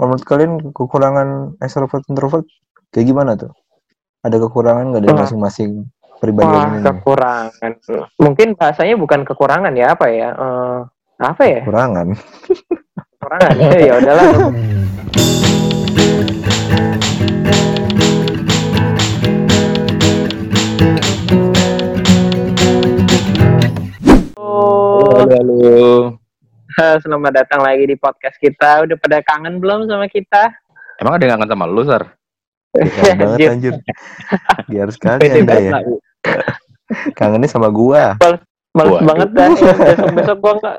Kalau menurut kalian kekurangan extrovert introvert kayak gimana tuh? Ada kekurangan nggak dari masing-masing pribadi Wah, ini? kekurangan. Mungkin bahasanya bukan kekurangan ya, apa ya? Eh, apa ya? Kekurangan. Kekurangan. ya udahlah. Oh, Halo, halo. Selamat datang lagi di podcast kita. Udah pada kangen belum sama kita? Emang ada yang kangen sama lu, Sar? Kangen banget Anjir. Biar sekali anda ya. Kangennya sama gua. Males Waduh. banget dah. Besok besok gua nggak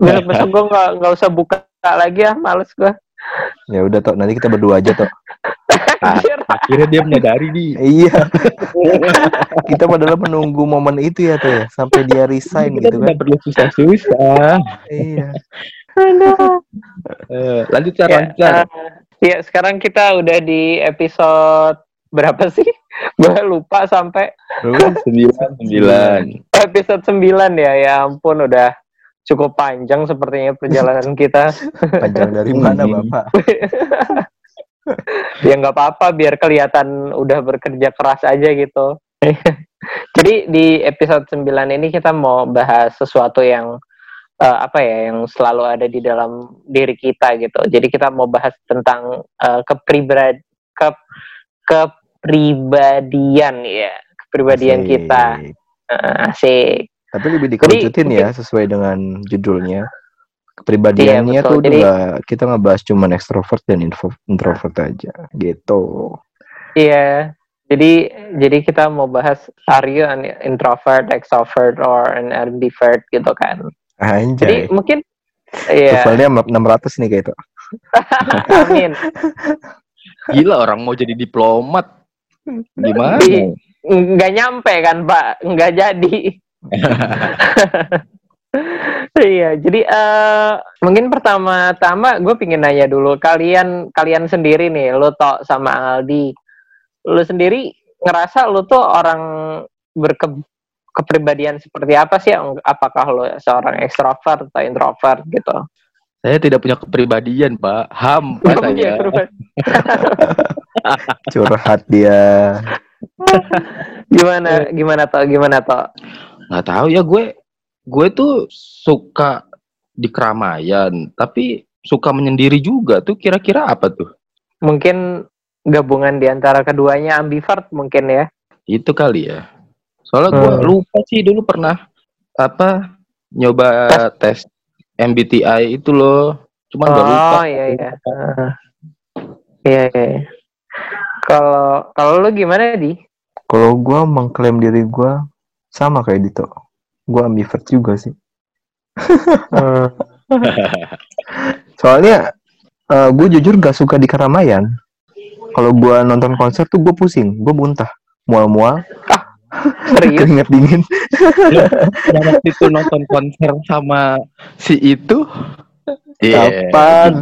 besok besok gua nggak nggak usah buka lagi ya, males gua. Ya udah toh, nanti kita berdua aja toh. Anjir. Akhirnya dia menyadari nih. iya. kita padahal menunggu momen itu ya toh ya, sampai dia resign Kita gitu tidak kan. perlu susah-susah. Iya. Aduh. Eh, lanjut, Sar, Ya, lanjut, eh, ya, sekarang kita udah di episode berapa sih? Gue lupa sampai Sembilan, sembilan. episode 9 ya. Ya ampun udah cukup panjang sepertinya perjalanan kita. panjang dari mana Hmm. Bapak? ya nggak apa-apa biar kelihatan udah bekerja keras aja gitu. Jadi di episode 9 ini kita mau bahas sesuatu yang eh, apa ya yang selalu ada di dalam diri kita gitu. Jadi kita mau bahas tentang eh, kepribad ke kepribadian ya, kepribadian Asik. kita. Eh, asik. Tapi lebih dikerucutin Jadi, ya sesuai dengan judulnya. Kepribadiannya Iya, betul. tuh Jadi- juga kita ngebahas cuman extrovert dan info- introvert aja gitu. Iya. Jadi jadi kita mau bahas are you an introvert, extrovert or an ambivert gitu kan. Jadi Anjay. mungkin iya. Toeflnya 600 nih kayak itu. Amin. Gila orang mau jadi diplomat. Gimana? Di- nggak nyampe kan Pak, nggak jadi. iya, jadi eh mungkin pertama-tama gue pingin nanya dulu kalian kalian sendiri nih, lo tok sama Aldi, lo sendiri ngerasa lo tuh orang berke kepribadian seperti apa sih? Apakah lo seorang ekstrovert atau introvert gitu? Saya tidak punya kepribadian, Pak. Hampa punya saya. Curhat dia. Gimana? Gimana toh? Gimana toh? Nggak tahu ya gue. Gue tuh suka di keramaian, tapi suka menyendiri juga tuh. Kira-kira apa tuh? Mungkin gabungan di antara keduanya ambivert mungkin ya. Itu kali ya. Soalnya gue Hmm. lupa sih dulu pernah apa nyoba tes MBTI itu loh. Cuman udah lupa. Oh iya iya. Ah. Iya iya. Kalau kalau lu gimana di? Kalau gua mengklaim diri gua sama kayak Dito. Gua ambivert juga sih. Hmm. Soalnya eh gue jujur gak suka di keramaian. Kalau gua nonton konser tuh gue pusing, gue muntah, mual-mual, Serius? keringet dingin. Waktu itu nonton konser sama si itu. Iya. Kapan?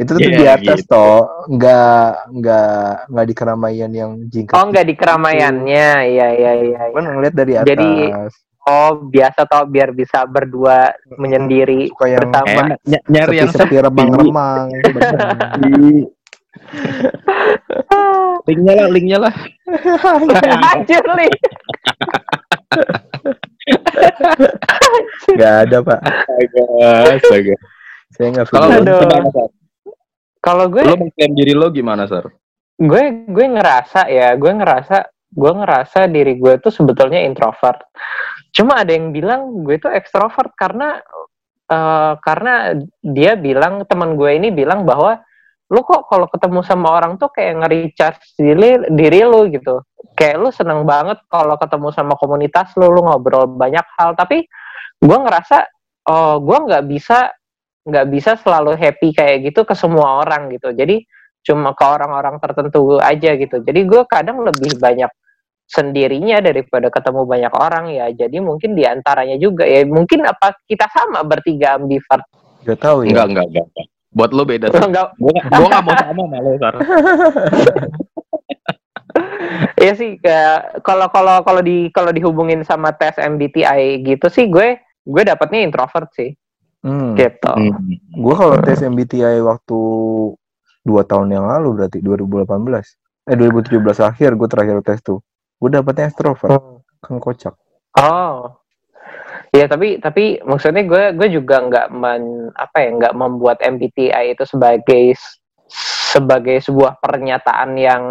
Itu tuh Iya, di atas gitu. toh, nggak nggak nggak di keramaian yang jingkat. Oh enggak di keramaiannya. Iya iya iya. Cuman ngeliat dari atas. Jadi, Oh biasa toh biar bisa berdua menyendiri Suka yang bersama. Ny- nyari yang sepi-sepi remang-remang. bener. sepi. linknya lah, linknya lah. Anjir nih. Gak ada pak. Astaga, astaga. Saya nggak Kalau gimana, Sar? Kalau gue Lu mengklaim diri lo gimana, Sar? gue gue ngerasa ya gue ngerasa gue ngerasa diri gue tuh sebetulnya introvert. Cuma ada yang bilang gue tuh ekstrovert karena eh, karena dia bilang teman gue ini bilang bahwa lu kok kalau ketemu sama orang tuh kayak nge-recharge diri, diri lu gitu. Kayak lu seneng banget kalau ketemu sama komunitas lu lu ngobrol banyak hal. Tapi gue ngerasa oh gue nggak bisa nggak bisa selalu happy kayak gitu ke semua orang gitu jadi cuma ke orang-orang tertentu aja gitu. Jadi gue kadang lebih banyak sendirinya daripada ketemu banyak orang ya. Jadi mungkin di antaranya juga ya mungkin apa kita sama bertiga ambivert. Gak tahu ya. Enggak, enggak, enggak. Buat lo beda, Sar. Enggak, Gua, gua gak mau sama sama lo, Sar. Iya sih kayak kalau kalau kalau di kalau dihubungin sama tes MBTI gitu sih gue gue dapatnya introvert sih Hmm. gitu. Hmm. Gue kalau tes MBTI waktu dua tahun yang lalu berarti 2018 eh 2017 akhir gue terakhir tes tuh. Gue dapetnya extrovert Hmm. kan kocak. Oh, ya tapi tapi maksudnya gue gue juga nggak men apa ya nggak membuat MBTI itu sebagai sebagai sebuah pernyataan yang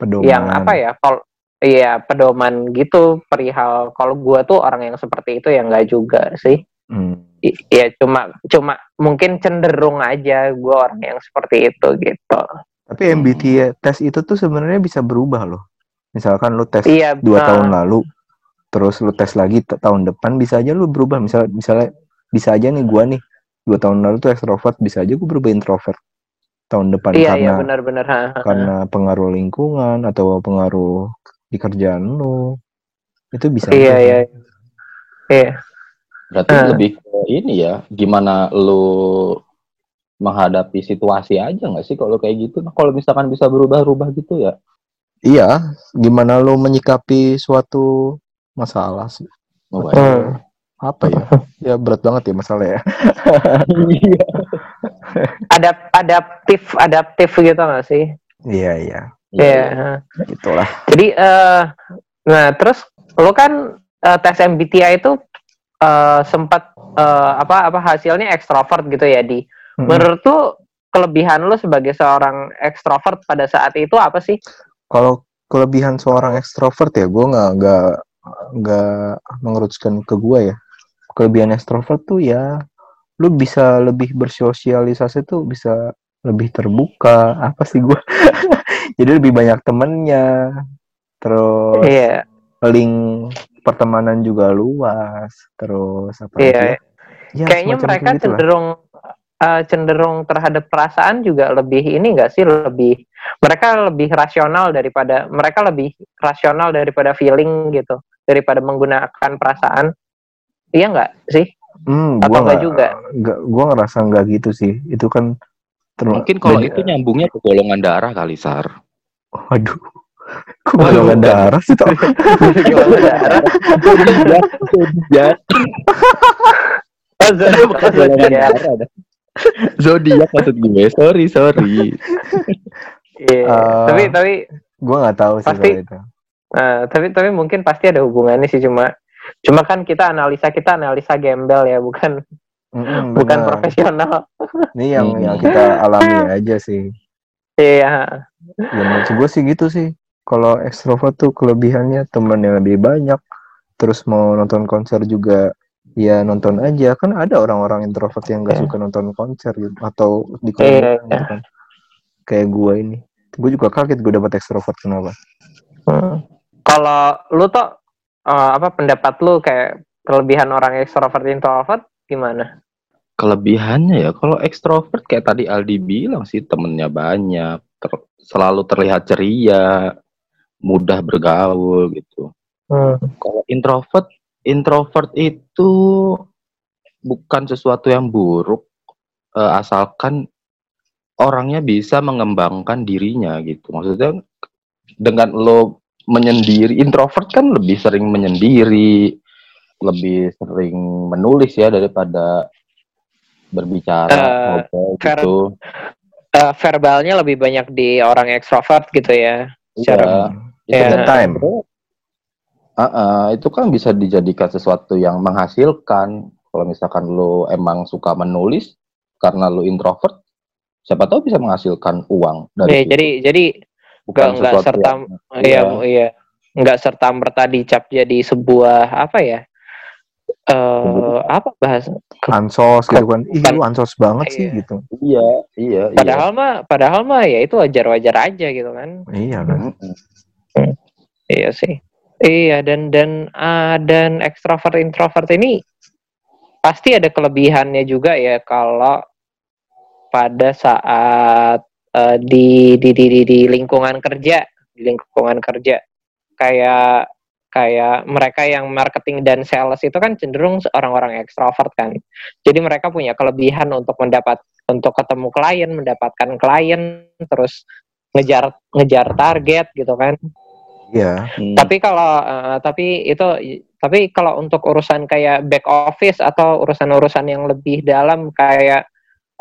pedoman. yang apa ya kalau iya pedoman gitu. Perihal kalau gue tuh orang yang seperti itu ya nggak juga sih Hmm. Ya cuma cuma mungkin cenderung aja gue orang yang seperti itu gitu. Tapi MBTI tes itu tuh sebenarnya bisa berubah loh. Misalkan lu tes iya dua eh, tahun lalu terus lu tes lagi t- tahun depan bisa aja lu berubah. Misal misalnya bisa aja nih gua nih dua tahun lalu tuh extrovert bisa aja gua berubah introvert tahun depan iya karena iya benar-benar ha, ha, ha. karena pengaruh lingkungan atau pengaruh di kerjaan lu. Itu bisa iya aja sih. iya. Iya Berarti Eh. lebih ke ini ya, gimana lu menghadapi situasi aja nggak sih kalau kayak gitu? Nah, kalau misalkan bisa berubah-ubah gitu ya. iya gimana lu menyikapi suatu masalah sih Oh, Hmm. apa ya ya berat banget ya masalah ya Adap adaptif adaptif gitu nggak sih iya iya Iya. itulah Jadi eh nah terus lo kan eh, tes MBTI itu eh, sempat eh, apa apa hasilnya ekstrovert gitu ya di. Mm-mm. Menurut tuh kelebihan lo sebagai seorang ekstrovert pada saat itu apa sih? kalau kelebihan seorang ekstrovert ya gue nggak nggak nggak mengerucutkan ke gue ya kelebihan ekstrovert tuh ya lu bisa lebih bersosialisasi tuh bisa lebih terbuka apa sih gue jadi lebih banyak temennya terus Iya, link pertemanan juga luas terus apa iya. lagi ya? Ya, Kayaknya mereka gitu cenderung eh, cenderung terhadap perasaan juga lebih ini enggak sih lebih mereka lebih rasional daripada mereka lebih rasional daripada feeling gitu daripada menggunakan perasaan. Iya enggak sih? Hmm, Atau gua enggak nggak juga? nggak gua ngerasa nggak gitu sih itu kan Mungkin kalau itu nyambungnya ke golongan darah kali, Sar. Waduh. Kok golongan darah sih, Tom? Golongan darah. Oh, zodiak. bukan dah. Zodiak maksud gue. Sorry, sorry. Iya. Eh, tapi tapi Gua nggak tahu sih Pasti- itu. eh, tapi tapi mungkin pasti ada hubungannya sih cuma cuma kan kita analisa kita analisa gembel ya bukan Mm-mm, bukan benar. profesional. Ini yang yang kita alami aja sih. Iya. Ya gue sih gitu sih. Kalau ekstrovert tuh kelebihannya temen yang lebih banyak. Terus mau nonton konser juga ya nonton aja. Kan ada orang-orang introvert yang gak Iya. suka nonton konser gitu. Atau di komunitas iya. gitu kan. Kayak gue ini. Gue juga kaget gue dapet ekstrovert kenapa. Hmm. Kalau lu tuh eh, apa pendapat lu kayak kelebihan orang ekstrovert introvert gimana? Kelebihannya ya, kalau ekstrovert kayak tadi Aldi bilang sih temennya banyak, ter- selalu terlihat ceria, mudah bergaul gitu. Hmm. Kalau introvert, introvert itu bukan sesuatu yang buruk, eh, asalkan orangnya bisa mengembangkan dirinya gitu. Maksudnya dengan lo menyendiri, introvert kan lebih sering menyendiri, lebih sering menulis ya daripada berbicara, ngobrol ver- gitu. Eh, verbalnya lebih banyak di orang ekstrovert gitu ya. Secara- Iya. Itu Iya. kan Time. Ah, ah, itu kan bisa dijadikan sesuatu yang menghasilkan. Kalau misalkan lo emang suka menulis karena lo introvert, siapa tahu bisa menghasilkan uang Iya, dari situ. jadi jadi bukan nggak- nggak sesuatu serta- yang- iya Iya. iya nggak serta merta dicap jadi sebuah apa ya? Eh apa bahasa? Ansos gitu kan. Ih lu ansos banget sih Iya. gitu. Iya, iya, iya. Padahal mah padahal mah ya itu wajar-wajar aja gitu kan. Iya kan. Mm-mm. Iya sih. Iya dan dan ah, dan ekstrovert introvert ini pasti ada kelebihannya juga ya kalau pada saat di, di di di di lingkungan kerja di lingkungan kerja kayak kayak mereka yang marketing dan sales itu kan cenderung orang-orang ekstrovert kan. Jadi mereka punya kelebihan untuk mendapat untuk ketemu klien, mendapatkan klien, terus ngejar ngejar target gitu kan Iya. Hmm. tapi kalau eh, tapi itu tapi kalau untuk urusan kayak back office atau urusan-urusan yang lebih dalam kayak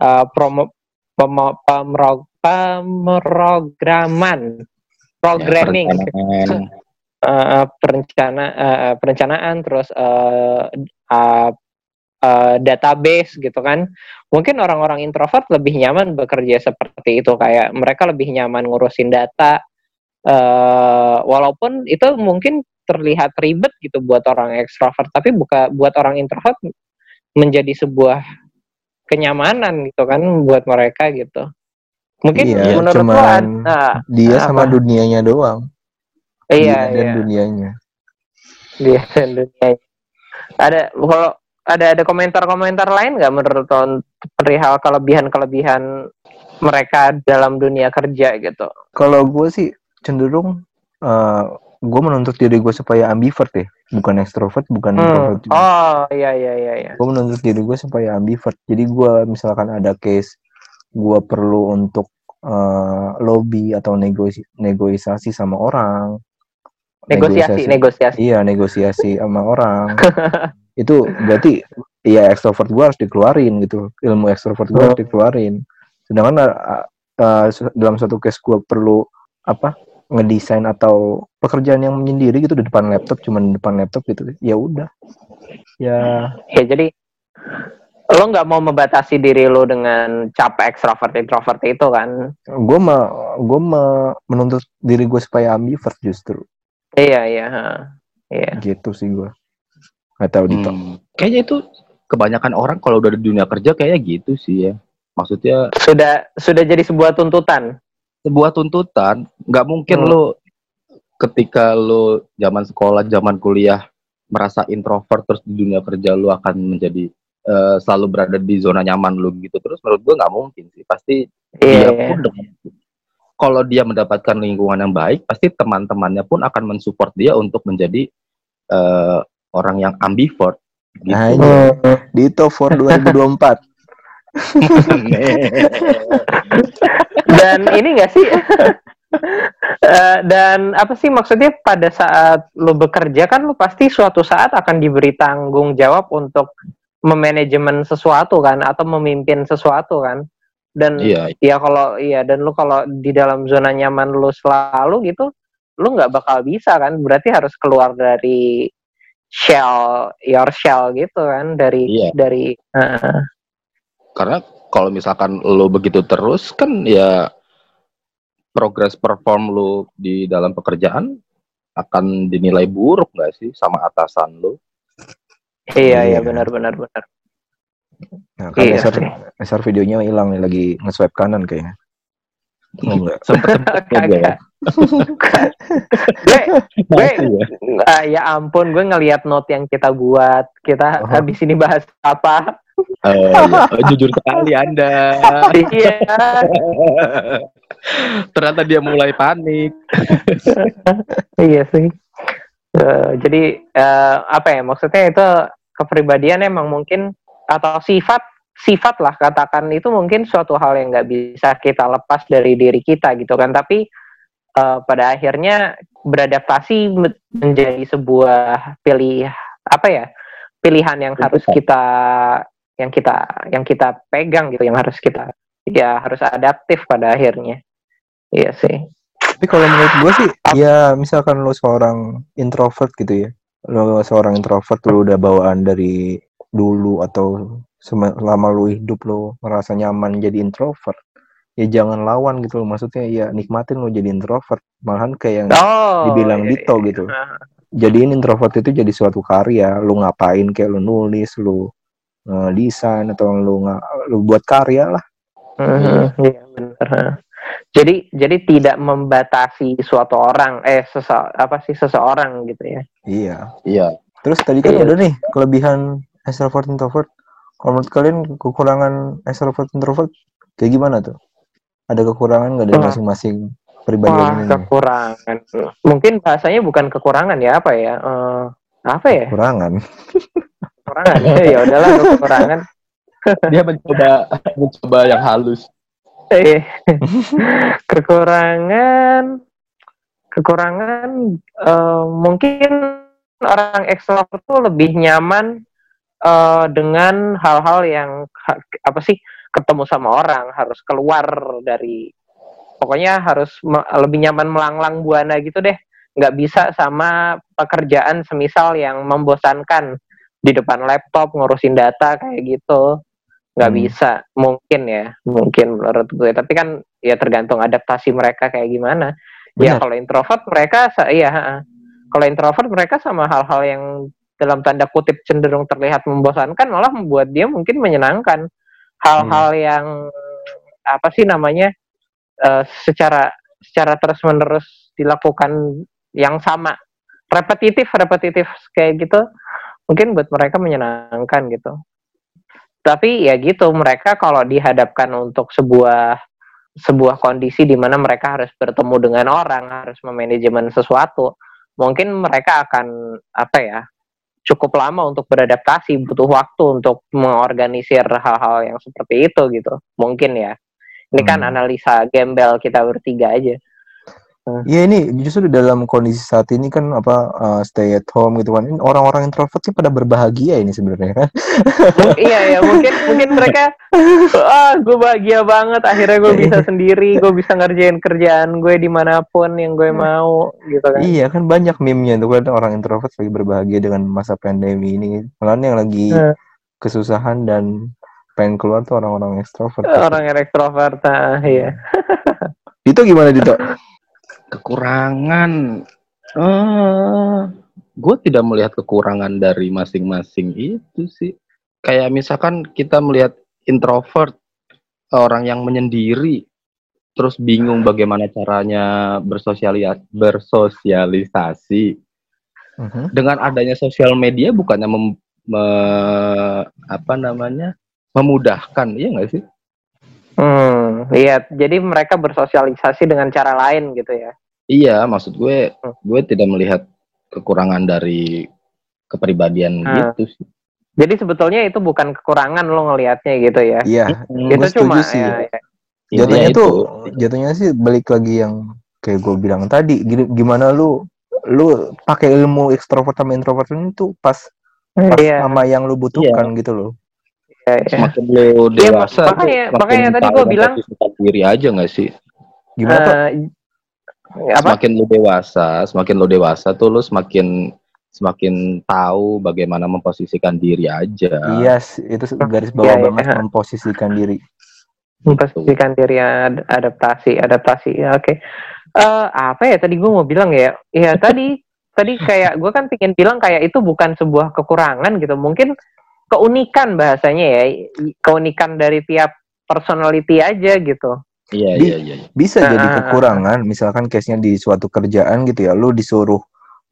eh, promo pemo- pemro- pemrograman programming Ya, perencanaan. eh, perencana eh, perencanaan terus eh, database gitu kan mungkin orang-orang introvert lebih nyaman bekerja seperti itu kayak mereka lebih nyaman ngurusin data eh, walaupun itu mungkin terlihat ribet gitu buat orang ekstrovert tapi buka buat orang introvert menjadi sebuah kenyamanan gitu kan buat mereka gitu mungkin Iya, menurut lo cuman ad- ah, Dia Apa? sama dunianya doang. iya Dia dan iya dunianya. dia dan dunia ada kalau ada ada komentar-komentar lain nggak menurut lo perihal kelebihan-kelebihan mereka dalam dunia kerja gitu Kalau gue sih cenderung gue menuntut diri gue supaya ambivert ya, bukan ekstrovert, bukan introvert. Hmm. oh iya iya iya iya Gue menuntut diri gue supaya ambivert. Jadi gue misalkan ada case gue perlu untuk eh, lobby atau negosi negosiasi sama orang. negosiasi negosiasi Iya negosiasi sama orang. itu berarti ya ekstrovert gue harus dikeluarin gitu. Ilmu ekstrovert gue harus Hmm. dikeluarin. Sedangkan uh, uh, dalam satu case gue perlu apa ngedesain atau pekerjaan yang menyendiri gitu di depan laptop cuman di depan laptop gitu. Ya udah. Ya. Ya jadi lo nggak mau membatasi diri lo dengan cap ekstrovert introvert itu kan? Gue me gue me- menuntut diri gue supaya ambivert justru. Iya iya iya. Gitu sih gue nggak tahu Dito. Hmm. Kayaknya itu kebanyakan orang kalau udah di dunia kerja kayaknya gitu sih ya. Maksudnya sudah sudah jadi sebuah tuntutan sebuah tuntutan, nggak mungkin Hmm. lo ketika lo zaman sekolah, zaman kuliah merasa introvert terus di dunia kerja lo akan menjadi eh, selalu berada di zona nyaman lo gitu terus menurut gua nggak mungkin sih pasti iya dia iya. pun dengan- kalau dia mendapatkan lingkungan yang baik pasti teman-temannya pun akan mensupport dia untuk menjadi eh, orang yang ambivert gitu. Anjir. Dito for 2024 dan ini enggak sih Eh, dan apa sih maksudnya pada saat lo bekerja kan lo pasti suatu saat akan diberi tanggung jawab untuk memanajemen sesuatu kan atau memimpin sesuatu kan dan Iya. ya kalau iya dan lu kalau di dalam zona nyaman lu selalu gitu lu nggak bakal bisa kan berarti harus keluar dari shell your shell gitu kan dari Iya. dari. Karena kalau misalkan lo begitu terus kan ya progres perform lo di dalam pekerjaan akan dinilai buruk nggak sih sama atasan lo? Iya iya Iya. benar benar benar. Nah, kan Iya Eser, sih. Eser videonya hilang nih lagi nge-swipe kanan kayaknya. Enggak sempet ya gue gue ya? ah, ya ampun gue ngelihat note yang kita buat. Kita Oh. habis ini bahas apa Iya. Oh, jujur sekali anda. Iya. Ternyata dia mulai panik. Iya sih. Eh, jadi eh, apa ya maksudnya itu kepribadian emang mungkin atau sifat sifat lah katakan itu mungkin suatu hal yang nggak bisa kita lepas dari diri kita gitu kan. Tapi eh, pada akhirnya beradaptasi men- menjadi sebuah pilih apa ya pilihan yang harus kita yang kita yang kita pegang gitu yang harus kita ya harus adaptif pada akhirnya iya sih Tapi kalau menurut gue sih, ya misalkan lo seorang introvert gitu ya, lo seorang introvert lo udah bawaan dari dulu atau selama lo hidup lo merasa nyaman jadi introvert, ya jangan lawan gitu loh. Maksudnya ya nikmatin lo jadi introvert, malahan kayak yang oh dibilang iya, Dito iya. gitu. Jadiin introvert itu jadi suatu karya, lo ngapain kayak lo nulis, lo eh, desain atau lo nggak lo buat karya lah. Mhm, Iya benar. Jadi jadi tidak membatasi suatu orang eh sese apa sih seseorang gitu ya. Iya. iya Terus tadi kan Iya. udah nih kelebihan extrovert introvert. Kalau menurut kalian kekurangan extrovert introvert kayak gimana tuh? Ada kekurangan nggak dari Wah. masing-masing pribadian Wah, ini? kekurangan. Mungkin bahasanya bukan kekurangan ya, apa ya? Eh, apa ya? Kekurangan. Kekurangan. ya udahlah kekurangan. dia mencoba mencoba yang halus Eh, kekurangan kekurangan eh, mungkin orang ekstrovert tuh lebih nyaman eh, dengan hal-hal yang apa sih ketemu sama orang, harus keluar dari pokoknya harus lebih nyaman melanglang buana gitu deh. Nggak bisa sama pekerjaan semisal yang membosankan di depan laptop ngurusin data kayak gitu. Nggak Hmm. bisa, mungkin ya, mungkin menurut gue. Tapi kan ya tergantung adaptasi mereka kayak gimana. Ya Benar. kalau introvert mereka iya, kalau introvert mereka sama hal-hal yang dalam tanda kutip cenderung terlihat membosankan malah membuat dia mungkin menyenangkan hal-hal Hmm. yang apa sih namanya eh, secara secara terus menerus dilakukan yang sama repetitif repetitif kayak gitu mungkin buat mereka menyenangkan gitu. Tapi ya gitu mereka kalau dihadapkan untuk sebuah sebuah kondisi di mana mereka harus bertemu dengan orang harus memanajemen sesuatu mungkin mereka akan apa ya cukup lama untuk beradaptasi butuh waktu untuk mengorganisir hal-hal yang seperti itu gitu. Mungkin ya. Ini kan Hmm. analisa gembel kita bertiga aja Iya ini justru dalam kondisi saat ini kan apa uh, stay at home gitu kan. Orang-orang introvert sih pada berbahagia ini sebenarnya kan. Iya ya mungkin mungkin mereka ah gue bahagia banget akhirnya gue bisa sendiri gue bisa ngerjain kerjaan gue di mana pun yang gue mau gitu kan Iya kan banyak meme-nya tuh kan orang introvert lagi berbahagia dengan masa pandemi ini. Malah yang lagi Hmm. kesusahan dan pengen keluar tuh orang-orang ekstrovert. orang yang ekstrovert ah, iya Itu gimana Dito? kekurangan. Eh gue tidak melihat kekurangan dari masing-masing itu sih. Kayak misalkan kita melihat introvert orang yang menyendiri terus bingung bagaimana caranya bersosialis bersosialisasi. Mhm. dengan adanya sosial media bukannya mem- me- apa namanya memudahkan iya nggak sih? Hmm iya. Jadi mereka bersosialisasi dengan cara lain gitu ya Iya, maksud gue, Hmm. gue tidak melihat kekurangan dari kepribadian Ah. gitu sih. jadi sebetulnya itu bukan kekurangan lo ngelihatnya gitu ya Iya. itu Gue setuju cuma sih. ya, ya. Jatuhnya Intinya tuh itu. jatuhnya sih balik lagi yang kayak gue bilang tadi. Gimana lu lu pakai ilmu ekstrovert sama introvert ini tuh pas pas Iya, sama yang lu butuhkan gitu loh. iya, iya. Semakin lo Iya, dewasa, tuh makanya- makanya tadi gue bilang- diri aja nggak sih? Gimana tuh? Eh, apa Semakin lo dewasa, semakin lo dewasa tuh lo semakin semakin tahu bagaimana memposisikan diri aja. Iya, sih, itu garis bawah Iya, iya. banget memposisikan diri. memposisikan diri ad- adaptasi adaptasi ya oke Eh, apa ya tadi gue mau bilang ya ya tadi tadi kayak gue kan pengen bilang kayak itu bukan sebuah kekurangan gitu mungkin keunikan bahasanya ya keunikan dari tiap personality aja gitu Iya, Di- iya, iya. Bisa Ah, jadi ah, ah. kekurangan, misalkan case-nya di suatu kerjaan gitu ya, lu disuruh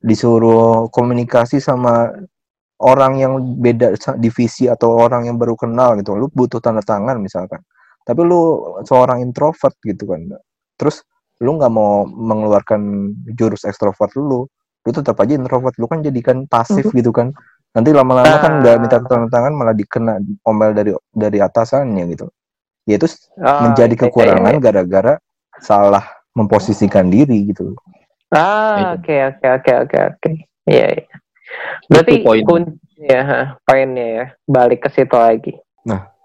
disuruh komunikasi sama orang yang beda divisi atau orang yang baru kenal gitu, lu butuh tanda tangan misalkan. Tapi lu seorang introvert gitu kan. Terus lu nggak mau mengeluarkan jurus ekstrovert lu, lu tetap aja introvert, lu kan jadikan pasif gitu kan. Nanti lama-lama kan nggak minta tanda tangan malah dikena omel dari dari atasannya gitu. Ya itu Oh, menjadi iya, kekurangan iya. gara-gara salah memposisikan diri gitu. ah oke oke oke oke oke iya iya. berarti poin. kun- ya ha, poinnya ya balik ke situ lagi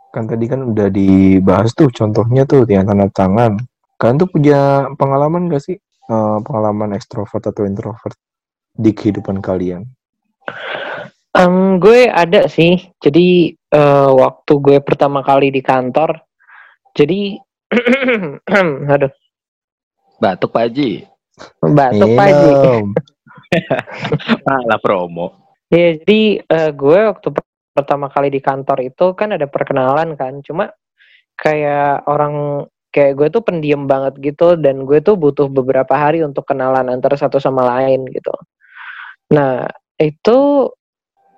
Kan tadi kan udah dibahas tuh contohnya tuh yang tanda tangan. Kalian tuh punya pengalaman gak sih eh, pengalaman ekstrovert atau introvert di kehidupan kalian? Em, gue ada sih. Jadi eh, waktu gue pertama kali di kantor, jadi aduh Batuk Pak Haji. batuk Pak Haji. Malah promo. Iya, jadi eh, gue waktu per- pertama kali di kantor itu kan ada perkenalan kan. Cuma kayak orang kayak gue tuh pendiam banget gitu dan gue tuh butuh beberapa hari untuk kenalan antara satu sama lain gitu. Nah, itu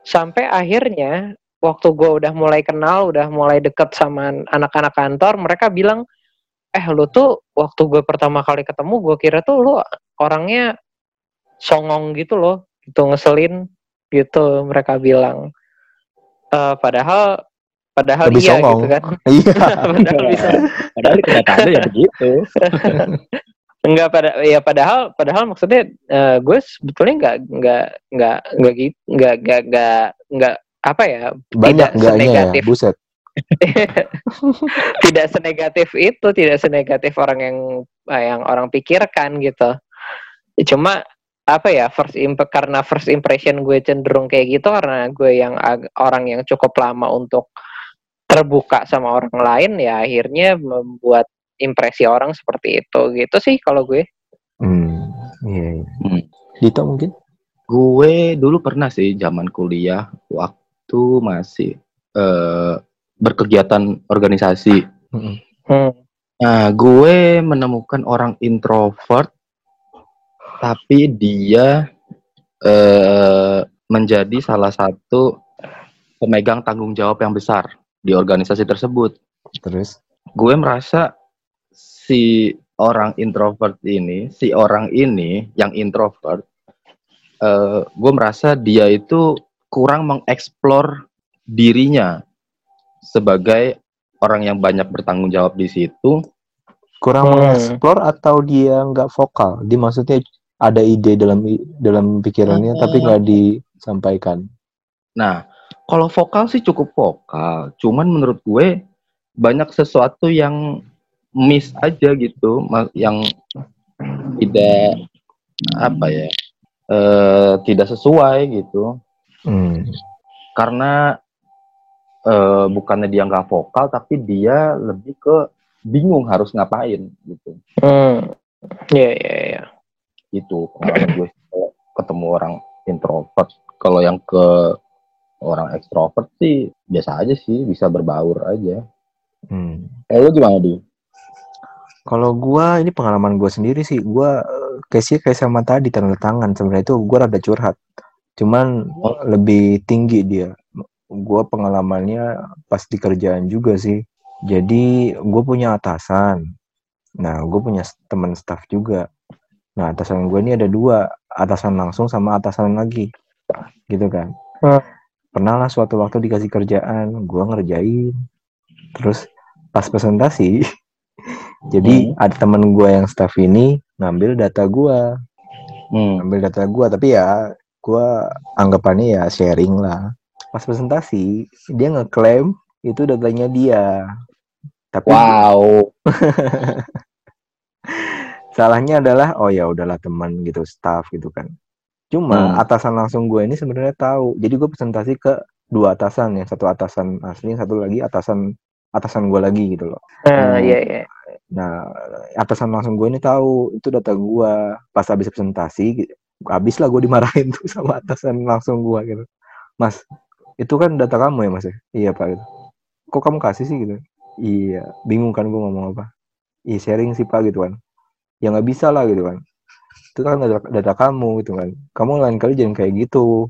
sampai akhirnya waktu gue udah mulai kenal, udah mulai deket sama anak-anak kantor, mereka bilang, eh lu tuh waktu gue pertama kali ketemu, gue kira tuh lu orangnya songong gitu loh, gitu ngeselin gitu mereka bilang. Eh, padahal padahal Lebih iya songong. gitu kan. Iya. padahal bisa Padahal kenyataannya ya begitu. enggak pada ya padahal padahal maksudnya eh, gue sebetulnya enggak enggak enggak enggak gitu enggak enggak enggak enggak apa ya Banyak Tidak ya, senegatif. buset. tidak senegatif itu, tidak senegatif orang yang eh, yang orang pikirkan gitu. Cuma apa ya first imp karena first impression gue cenderung kayak gitu karena gue yang orang yang cukup lama untuk terbuka sama orang lain ya akhirnya membuat impresi orang seperti itu gitu sih kalau gue. Hmm, iya. iya. Hmm. Dito mungkin? Gue dulu pernah sih zaman kuliah waktu masih uh, berkegiatan organisasi. Hmm. Nah, gue menemukan orang introvert tapi dia eh, menjadi salah satu pemegang tanggung jawab yang besar di organisasi tersebut. Terus gue merasa si orang introvert ini, si orang ini yang introvert, eh, gue merasa dia itu kurang mengeksplor dirinya sebagai orang yang banyak bertanggung jawab di situ. Kurang hmm. mengeksplor atau dia nggak vokal? Di maksudnya ada ide dalam dalam pikirannya hmm. tapi nggak disampaikan. Nah, kalau vokal sih cukup vokal. Cuman menurut gue banyak sesuatu yang miss aja gitu, yang tidak apa ya, uh, tidak sesuai gitu. Hmm. Karena uh, bukannya dia nggak vokal, tapi dia lebih ke bingung harus ngapain gitu. Hmm. Iya, yeah, iya, yeah, iya. Yeah itu pengalaman gue ketemu orang introvert kalau yang ke orang ekstrovert sih biasa aja sih bisa berbaur aja hmm. eh lu gimana di kalau gue ini pengalaman gue sendiri sih gue sih kayak sama tadi tanda tangan sebenarnya itu gue rada curhat cuman oh. lebih tinggi dia gue pengalamannya pas di kerjaan juga sih jadi gue punya atasan nah gue punya teman staff juga Nah, atasan gue ini ada dua, atasan langsung sama atasan lagi. Gitu kan. Hmm. Pernah lah suatu waktu dikasih kerjaan, gue ngerjain. Terus pas presentasi, jadi hmm. ada temen gue yang staff ini ngambil data gue. Hmm. Ngambil data gue, tapi ya gue anggapannya ya sharing lah. Pas presentasi, dia ngeklaim itu datanya dia. Tapi wow. salahnya adalah oh ya udahlah teman gitu staff gitu kan cuma hmm. atasan langsung gue ini sebenarnya tahu jadi gue presentasi ke dua atasan yang satu atasan asli satu lagi atasan atasan gue lagi gitu loh uh, hmm. iya, iya. nah atasan langsung gue ini tahu itu data gue pas habis presentasi habis lah gue dimarahin tuh sama atasan langsung gue gitu. Mas itu kan data kamu ya mas ya? Iya pak gitu. Kok kamu kasih sih gitu? Iya bingung kan gue ngomong apa? Iya sharing sih pak gitu kan. Ya nggak bisa lah gitu kan. Itu kan data, data kamu gitu kan. Kamu lain kali jangan kayak gitu.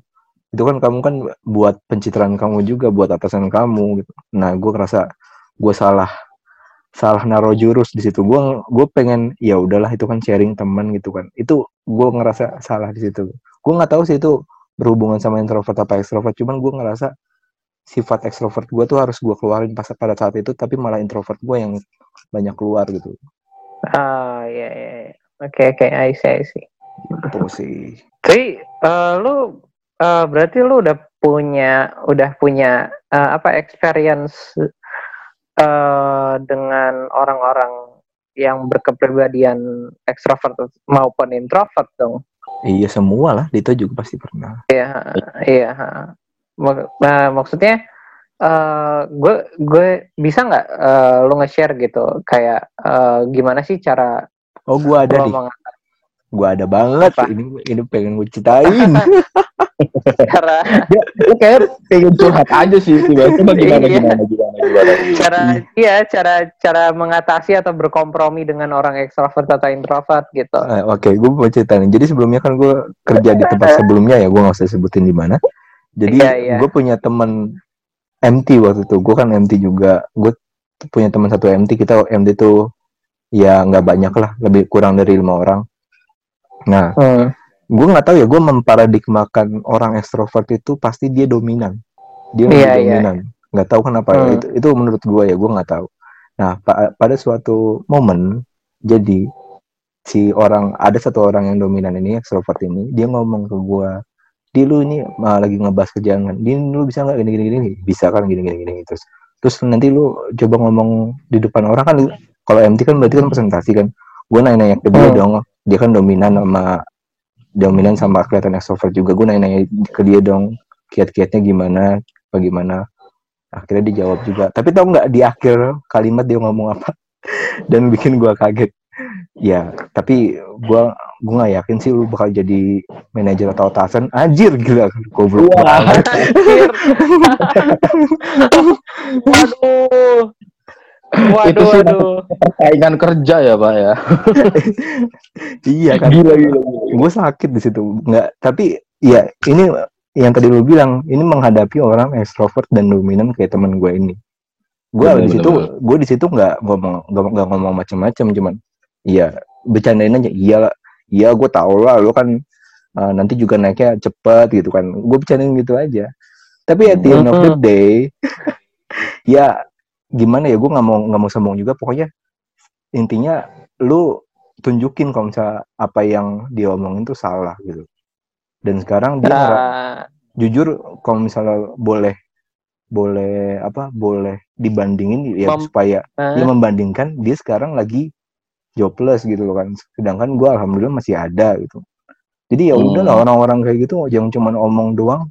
Itu kan kamu kan buat pencitraan kamu juga buat atasan kamu gitu. Nah gue ngerasa gue salah salah naro jurus di situ. Gue gue pengen ya udahlah itu kan sharing teman gitu kan. Itu gue ngerasa salah di situ. Gue nggak tahu sih itu berhubungan sama introvert apa extrovert. Cuman gue ngerasa sifat extrovert gue tuh harus gue keluarin pas pada saat itu tapi malah introvert gue yang banyak keluar gitu. Ah, iya, iya, iya. Oke, oke, I see, I see. Itu sih. Tapi, uh, lu, uh, berarti lu udah punya, udah punya, uh, apa, experience uh, dengan orang-orang yang berkepribadian ekstrovert maupun introvert dong? Iya, semua lah. Itu juga pasti pernah. Iya, iya. Mak nah, maksudnya, gue uh, gue bisa nggak uh, lu nge-share gitu kayak uh, gimana sih cara oh gue ada nih gue ada banget Apa? ini ini pengen gue ceritain. Cara gue kayak pengen curhat aja sih tiba-tiba gimana, iya. gimana gimana gimana. Cara iya cara cara mengatasi atau berkompromi dengan orang ekstrovert atau introvert gitu. Uh, oke okay, gue mau ceritain. Jadi sebelumnya kan gue kerja di tempat sebelumnya ya gue nggak usah sebutin di mana. Jadi yeah, yeah. gue punya teman MT waktu itu. Gue kan MT juga. Gue punya teman satu MT kita MT tuh ya nggak banyak lah lebih kurang dari lima orang nah hmm. gue nggak tahu ya gue memparadigmakan orang ekstrovert itu pasti dia dominan dia yeah, iya. dominan nggak yeah. tahu kenapa hmm. itu itu menurut gue ya gue nggak tahu nah pa pada suatu momen jadi si orang ada satu orang yang dominan ini ekstrovert ini dia ngomong ke gue di lu ini uh, lagi ngebahas kerjaan di lu bisa nggak gini gini gini bisa kan gini gini gini terus terus nanti lu coba ngomong di depan orang kan kalau MT kan berarti kan presentasi kan gue nanya-nanya ke dia Hmm. dong dia kan dominan sama dominan sama kelihatan extrovert juga. Gue nanya-nanya ke dia dong kiat-kiatnya gimana bagaimana akhirnya dia jawab juga. Tapi tau nggak di akhir kalimat dia ngomong apa? Dan bikin gue kaget. Ya tapi gue gue nggak yakin sih lu bakal jadi manajer atau atasan. Anjir gila. Goblok Wah. banget. waduh. Waduh, Itu sih waduh. Persaingan kerja ya pak ya. iya kan Gila gila. gila. gue sakit di situ nggak tapi ya ini yang tadi lu bilang ini menghadapi orang ekstrovert dan dominan kayak temen gue ini gue di situ gue di situ nggak ngomong nggak ngomong macam-macam cuman iya bercandain aja iya iya gue tau lah lu kan uh, nanti juga naiknya cepet gitu kan gue bercandain gitu aja tapi at the end of the Mhm. day ya gimana ya gue nggak mau nggak mau sombong juga. Pokoknya intinya lu tunjukin kalau misalnya apa yang dia omongin tuh salah gitu. Dan sekarang dia Nah, jujur kalau misalnya boleh boleh apa boleh dibandingin ya Mem- supaya nah, dia membandingkan dia sekarang lagi jobless gitu loh kan. Sedangkan gue alhamdulillah masih ada gitu. Jadi ya Hmm. udahlah orang-orang kayak gitu jangan cuma omong doang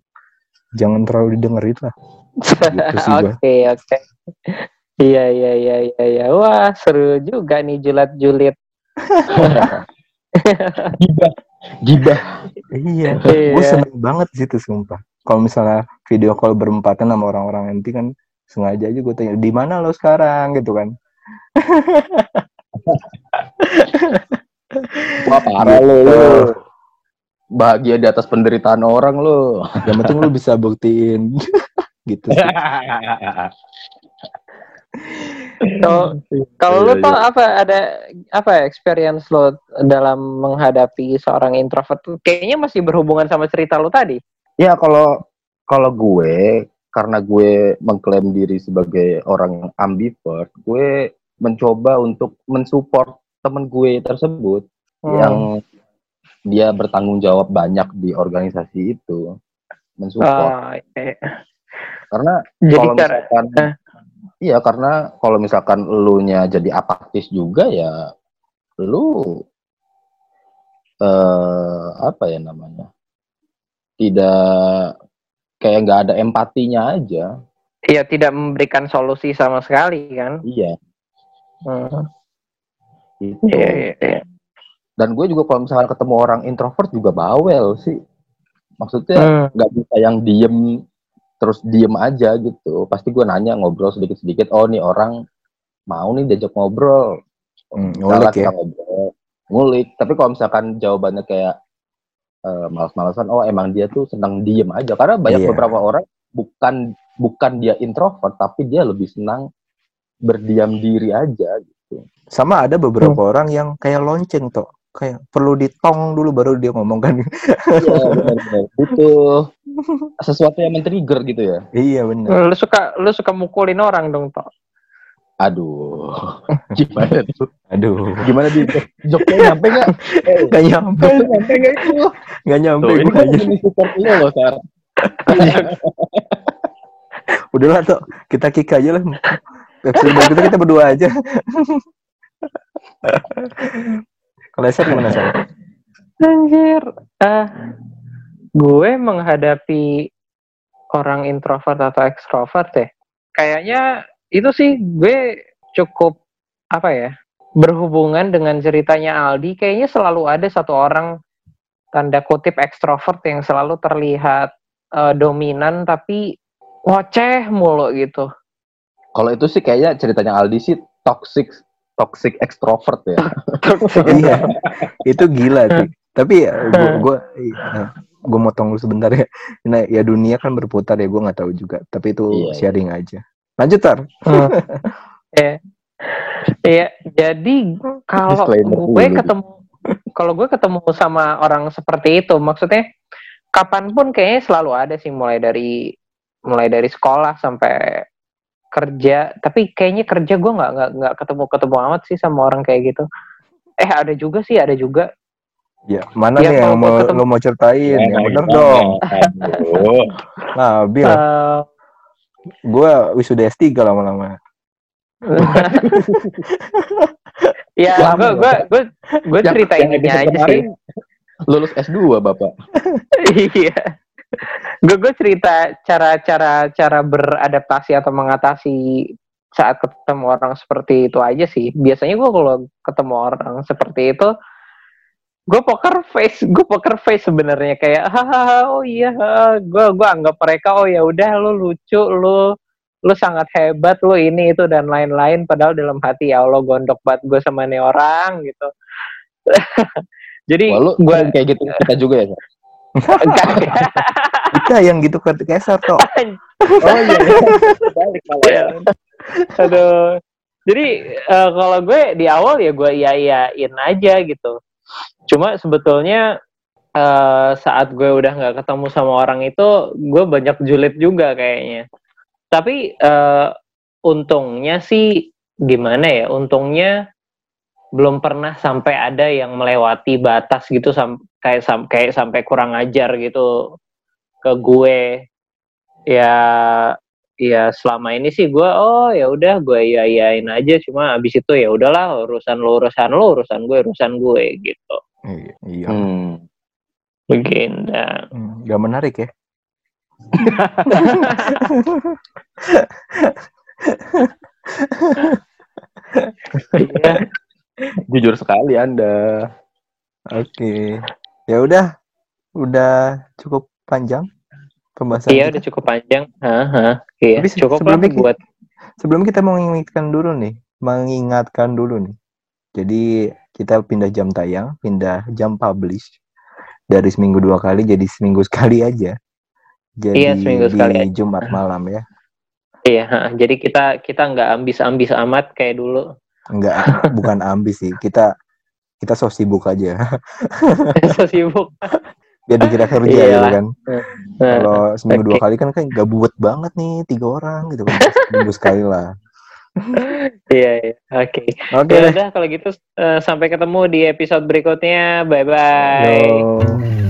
jangan terlalu didengerin lah. gitu sih gua. Oke, oke. Iya, iya, iya, iya, iya. Wah, seru juga nih julat-julit. Gibah. Gibah. iya Iya. gue seneng banget di situ sumpah kalau misalnya video call berempatan sama orang-orang MT kan sengaja aja gue tanya di mana lo sekarang gitu kan Wah parah lu. lu. Bahagia di atas penderitaan orang lu. yang penting lu bisa buktiin gitu sih Kalau kalau lu Iya, tuh apa ada apa ya, experience lo dalam menghadapi seorang introvert? Kayaknya masih berhubungan sama cerita lu tadi. Ya kalau kalau gue karena gue mengklaim diri sebagai orang ambivert, gue mencoba untuk mensupport temen gue tersebut Hmm. yang dia bertanggung jawab banyak di organisasi itu mensupport Ah, iya. Karena Jadi kalau cara misalkan eh. iya karena kalau misalkan lu nya jadi apatis juga ya lu eh apa ya namanya tidak kayak nggak ada empatinya aja ya tidak memberikan solusi sama sekali kan. iya Hmm. itu Iya, iya, iya. dan gue juga kalau misalkan ketemu orang introvert juga bawel sih maksudnya Hmm. nggak bisa yang diem terus diem aja gitu. Pasti gue nanya ngobrol sedikit sedikit oh nih orang mau nih diajak ngobrol. Hmm, ngulik ya. ngobrol ngulik. Tapi kalau misalkan jawabannya kayak eh, malas-malasan oh emang dia tuh senang diem aja. Karena banyak Iya. beberapa orang bukan bukan dia introvert tapi dia lebih senang berdiam diri aja gitu. Sama ada beberapa orang yang kayak lonceng toh kayak perlu ditong dulu baru dia ngomong kan. Iya benar-benar butuh sesuatu yang men-trigger gitu ya. Iya benar. Lu suka lu suka mukulin orang dong, Tok. aduh. Gimana tuh? Aduh. Gimana di joknya nyampe nggak? Eh, nggak nyampe. Joknya nyampe nggak itu? Nggak nyampe. Tuh ini kan support lo loh Sar udahlah toh kita kick aja lah. Episode berikutnya kita berdua aja kalau Esar gimana sih Anjir. Ah, gue menghadapi orang introvert atau ekstrovert ya. Kayaknya itu sih gue cukup apa ya? Berhubungan dengan ceritanya Aldi, kayaknya selalu ada satu orang tanda kutip ekstrovert yang selalu terlihat eh, dominan tapi ngoceh mulu gitu. kalau itu sih kayaknya ceritanya Aldi sih toxic toxic extrovert ya. Iya. itu gila sih. Tapi ya gua gua, gua motong dulu sebentar ya. Nah ya dunia kan berputar ya gua nggak tahu juga. Tapi itu Iya, iya. sharing aja. Lanjut tar. Ya ya jadi kalau gue ketemu kalau gue ketemu sama orang seperti itu maksudnya kapan pun kayaknya selalu ada sih mulai dari mulai dari sekolah sampai kerja tapi kayaknya kerja gue nggak nggak nggak ketemu ketemu amat sih sama orang kayak gitu eh ada juga sih ada juga ya mana Ya, nih yang mau ketemu- lo mau ceritain yang bener dong Aduh. Nabil Eh, gue wisuda S3 lama-lama. ya, gue ya. gue gue gue Yang- cerita yang ininya episode aja sih. kemarin Lulus S2 Bapak. iya. Gue gue cerita cara-cara cara beradaptasi atau mengatasi saat ketemu orang seperti itu aja sih. Biasanya gue kalau ketemu orang seperti itu, gue poker face, gue poker face sebenarnya kayak hahaha oh iya gue gue anggap mereka oh ya udah lu lucu lu lu sangat hebat lu ini itu dan lain-lain padahal dalam hati ya Allah gondok banget gue sama nih orang gitu. Jadi gue kayak gitu kita juga ya. Kita yang gitu ke Kesar toh. Oh iya. Balik malah. Iya. Aduh. Jadi eh, kalau gue di awal ya gue iya iyain aja gitu. Cuma sebetulnya eh, saat gue udah nggak ketemu sama orang itu, gue banyak julid juga kayaknya. Tapi eh, untungnya sih gimana ya? Untungnya belum pernah sampai ada yang melewati batas gitu sam kayak sam kayak sampai kurang ajar gitu ke gue. Ya ya selama ini sih gue oh ya udah gue iya iyain aja cuma abis itu ya udahlah urusan lo urusan lo urusan gue urusan gue gitu Iya. iya. Hmm. begini Hmm, Gak menarik ya. Iya. Jujur sekali Anda. Oke. Ya udah. Udah cukup panjang pembahasan iya kita. udah cukup panjang Haha. iya Tapi cukup lah sebelumnya ki- buat Sebelum kita mengingatkan dulu nih, mengingatkan dulu nih. Jadi kita pindah jam tayang, pindah jam publish dari seminggu dua kali jadi seminggu sekali aja. Jadi Iya, seminggu di sekali aja. Jumat malam ya. iya ha. jadi kita kita nggak ambis-ambis amat kayak dulu Enggak, bukan ambis sih. Kita kita so sibuk aja. so sibuk Biar dikira kerja Iya. gitu kan. Nah, Kalau seminggu dua oke. kali kan kan gabut banget nih tiga orang gitu kan. Seminggu sekali lah. iya iya oke Oke ya udah kalau gitu eh, sampai ketemu di episode berikutnya bye bye Yo.